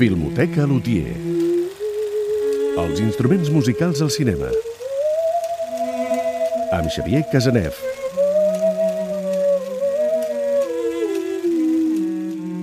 Filmoteca Lutier. Els instruments musicals al cinema. Amb Xavier Casanef.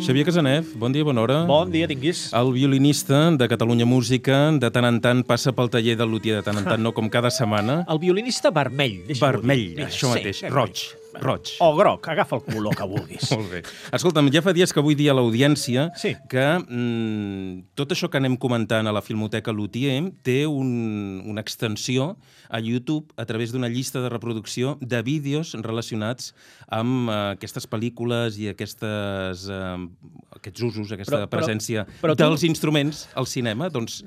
Xavier Casanef, bon dia, bona hora. Bon dia, tinguis. El violinista de Catalunya Música, de tant en tant passa pel taller del luthier, de tant en tant, no com cada setmana. El violinista vermell. Vermell, això sí, mateix, vermell. roig, roig. O groc, agafa el color que vulguis. Molt bé. Escolta'm, ja fa dies que vull dir a l'audiència Sí. que mm, tot això que anem comentant a la Filmoteca Lutier té un, una extensió a YouTube a través d'una llista de reproducció de vídeos relacionats amb eh, aquestes pel·lícules i aquestes, eh, aquests usos, aquesta Però- però- presència però tu- dels instruments al cinema. Doncs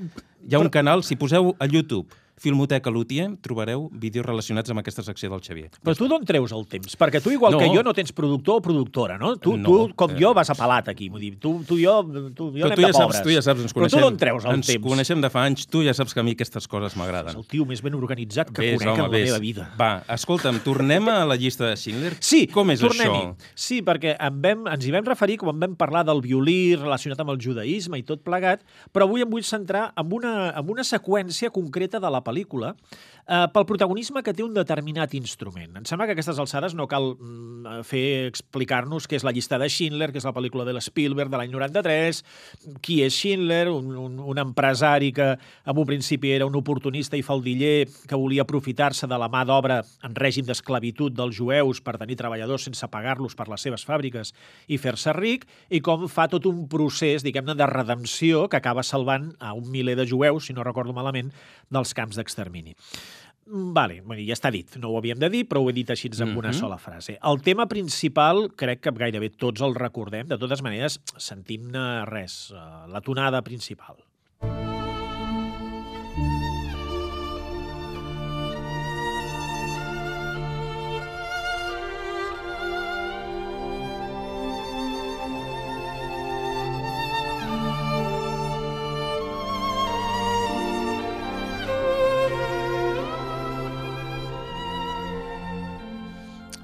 hi ha un canal, si poseu a YouTube Filmoteca Lutier, trobareu vídeos relacionats amb aquesta secció del Xavier. Però tu d'on treus el temps? Perquè tu, igual No. que jo, no tens productor o productora, no? Tu, No, tu com eh. jo, vas a pelat aquí. Vull dir, tu, tu i jo, tu, jo Però anem tu ja, de saps, pobres. tu ja saps, ens Però coneixem. tu d'on treus el ens temps? coneixem de fa anys, tu ja saps que a mi aquestes coses És m'agraden. el tio més ben organitzat que Ves, conec home, en la ves. meva vida. Va, escolta'm, tornem a la llista de Schindler. Sí, Com és tornem-hi. això? Sí, perquè en vam, ens hi vam referir quan vam parlar del violí relacionat amb el judaïsme i tot plegat, però avui em vull centrar en una, en una seqüència concreta de la pel·lícula eh, pel protagonisme que té un determinat instrument. Em sembla que a aquestes alçades no cal mm, fer explicar-nos què és la llista de Schindler, que és la pel·lícula de l'Spielberg de l'any 93, qui és Schindler, un, un, un empresari que en un principi era un oportunista i faldiller que volia aprofitar-se de la mà d'obra en règim d'esclavitud dels jueus per tenir treballadors sense pagar-los per les seves fàbriques i fer-se ric, i com fa tot un procés, diguem-ne, de redempció que acaba salvant a un miler de jueus, si no recordo malament, dels camps d'extermini. Vale, ja està dit. No ho havíem de dir, però ho he dit així amb una Mhm. sola frase. El tema principal, crec que gairebé tots el recordem. De totes maneres, sentim-ne res, eh, la tonada principal.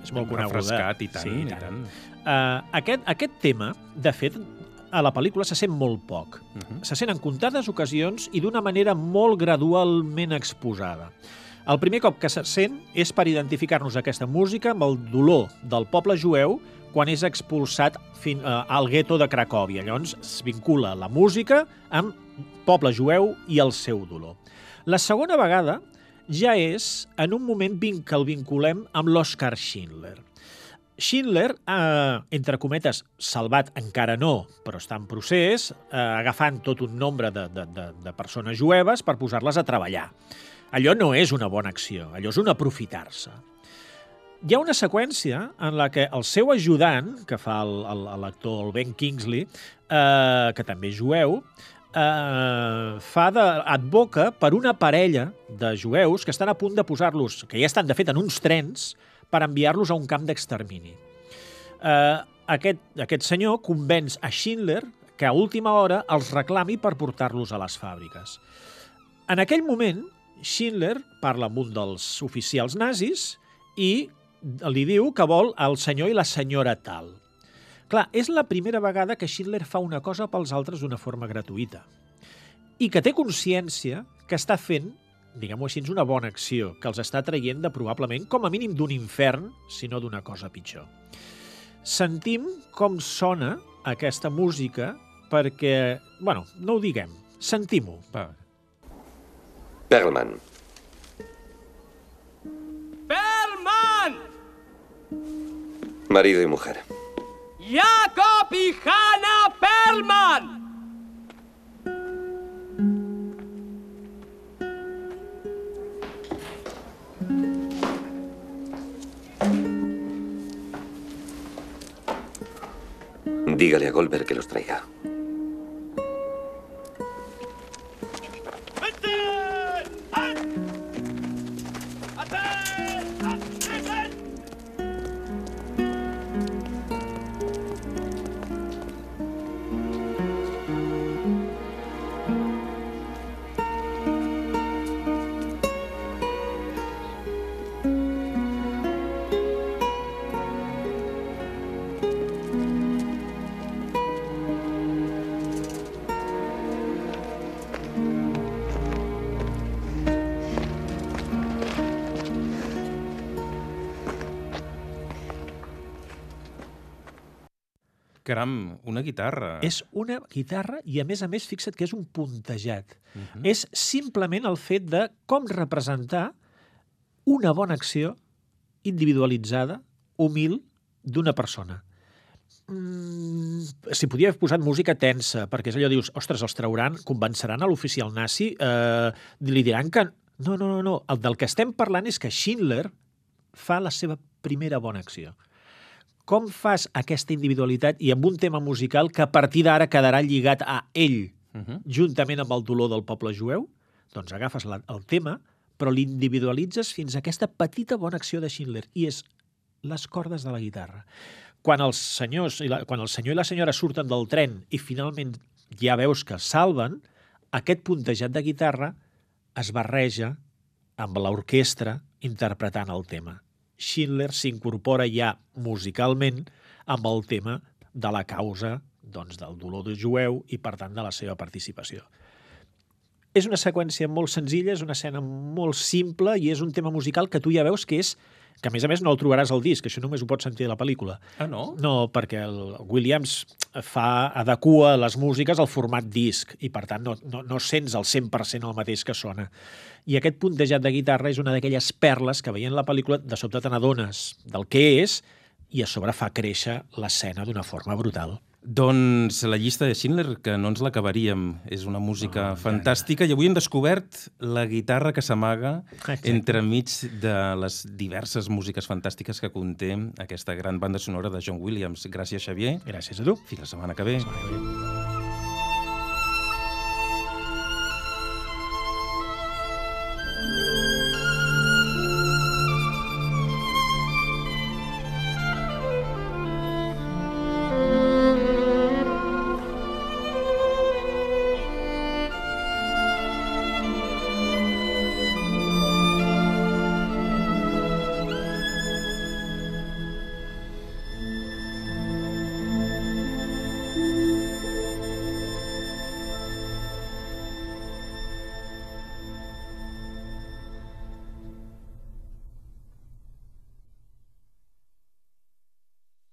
És molt coneguda. Refrescat, i tant, Sí, i tant. Uh, aquest, aquest tema, de fet, a la pel·lícula se sent molt poc. Uh -huh. Se sent en comptades ocasions i d'una manera molt gradualment exposada. El primer cop que se sent és per identificar-nos aquesta música amb el dolor del poble jueu quan és expulsat fin, uh, al gueto de Cracòvia. Llavors es vincula la música amb poble jueu i el seu dolor. La segona vegada ja és en un moment que el vinculem amb l'Oscar Schindler. Schindler, eh, entre cometes, salvat encara no, però està en procés, eh, agafant tot un nombre de, de, de, de persones jueves per posar-les a treballar. Allò no és una bona acció, allò és un aprofitar-se. Hi ha una seqüència en la que el seu ajudant, que fa el- el- l'actor el Ben Kingsley, eh, que també és jueu, eh, fa de, advoca per una parella de jueus que estan a punt de posar-los, que ja estan de fet en uns trens, per enviar-los a un camp d'extermini. Eh, aquest, aquest senyor convenç a Schindler que a última hora els reclami per portar-los a les fàbriques. En aquell moment, Schindler parla amb un dels oficials nazis i li diu que vol el senyor i la senyora tal. Clar, és la primera vegada que Schindler fa una cosa pels altres d'una forma gratuïta i que té consciència que està fent, diguem-ho així, una bona acció, que els està traient de probablement, com a mínim, d'un infern, si no d'una cosa pitjor. Sentim com sona aquesta música perquè, bueno, no ho diguem, sentim-ho. Va. Perlman. Perlman! Marido y mujer. Jakob y Hanna Perlman! Dígale a Goldberg que los traiga. Caram, una guitarra. És una guitarra i, a més a més, fixa't que és un puntejat. Uh -huh. És simplement el fet de com representar una bona acció individualitzada, humil, d'una persona. Mm, si podia haver posat música tensa, perquè és allò, dius, ostres, els trauran, convenceran a l'oficial nazi, eh, li diran que... No, no, no, no. El del que estem parlant és que Schindler fa la seva primera bona acció. Com fas aquesta individualitat i amb un tema musical que a partir d'ara quedarà lligat a ell, uh -huh. juntament amb el dolor del poble jueu? Doncs agafes la, el tema, però l'individualitzes fins a aquesta petita bona acció de Schindler, i és les cordes de la guitarra. Quan els senyors i la, quan el senyor i la senyora surten del tren i finalment ja veus que salven, aquest puntejat de guitarra es barreja amb l'orquestra interpretant el tema. Schindler s'incorpora ja musicalment amb el tema de la causa doncs, del dolor de jueu i, per tant, de la seva participació. És una seqüència molt senzilla, és una escena molt simple i és un tema musical que tu ja veus que és que a més a més no el trobaràs al disc, això només ho pots sentir a la pel·lícula. Ah, no? No, perquè el Williams fa, adequa les músiques al format disc i per tant no, no, no sents el 100% el mateix que sona. I aquest puntejat de guitarra és una d'aquelles perles que veient la pel·lícula de sobte te n'adones del que és i a sobre fa créixer l'escena d'una forma brutal. Doncs la llista de Schindler, que no ens l'acabaríem, és una música oh, fantàstica i avui hem descobert la guitarra que s'amaga entremig de les diverses músiques fantàstiques que conté aquesta gran banda sonora de John Williams. Gràcies, Xavier. Gràcies a tu. Fins la setmana que ve. La setmana que ve.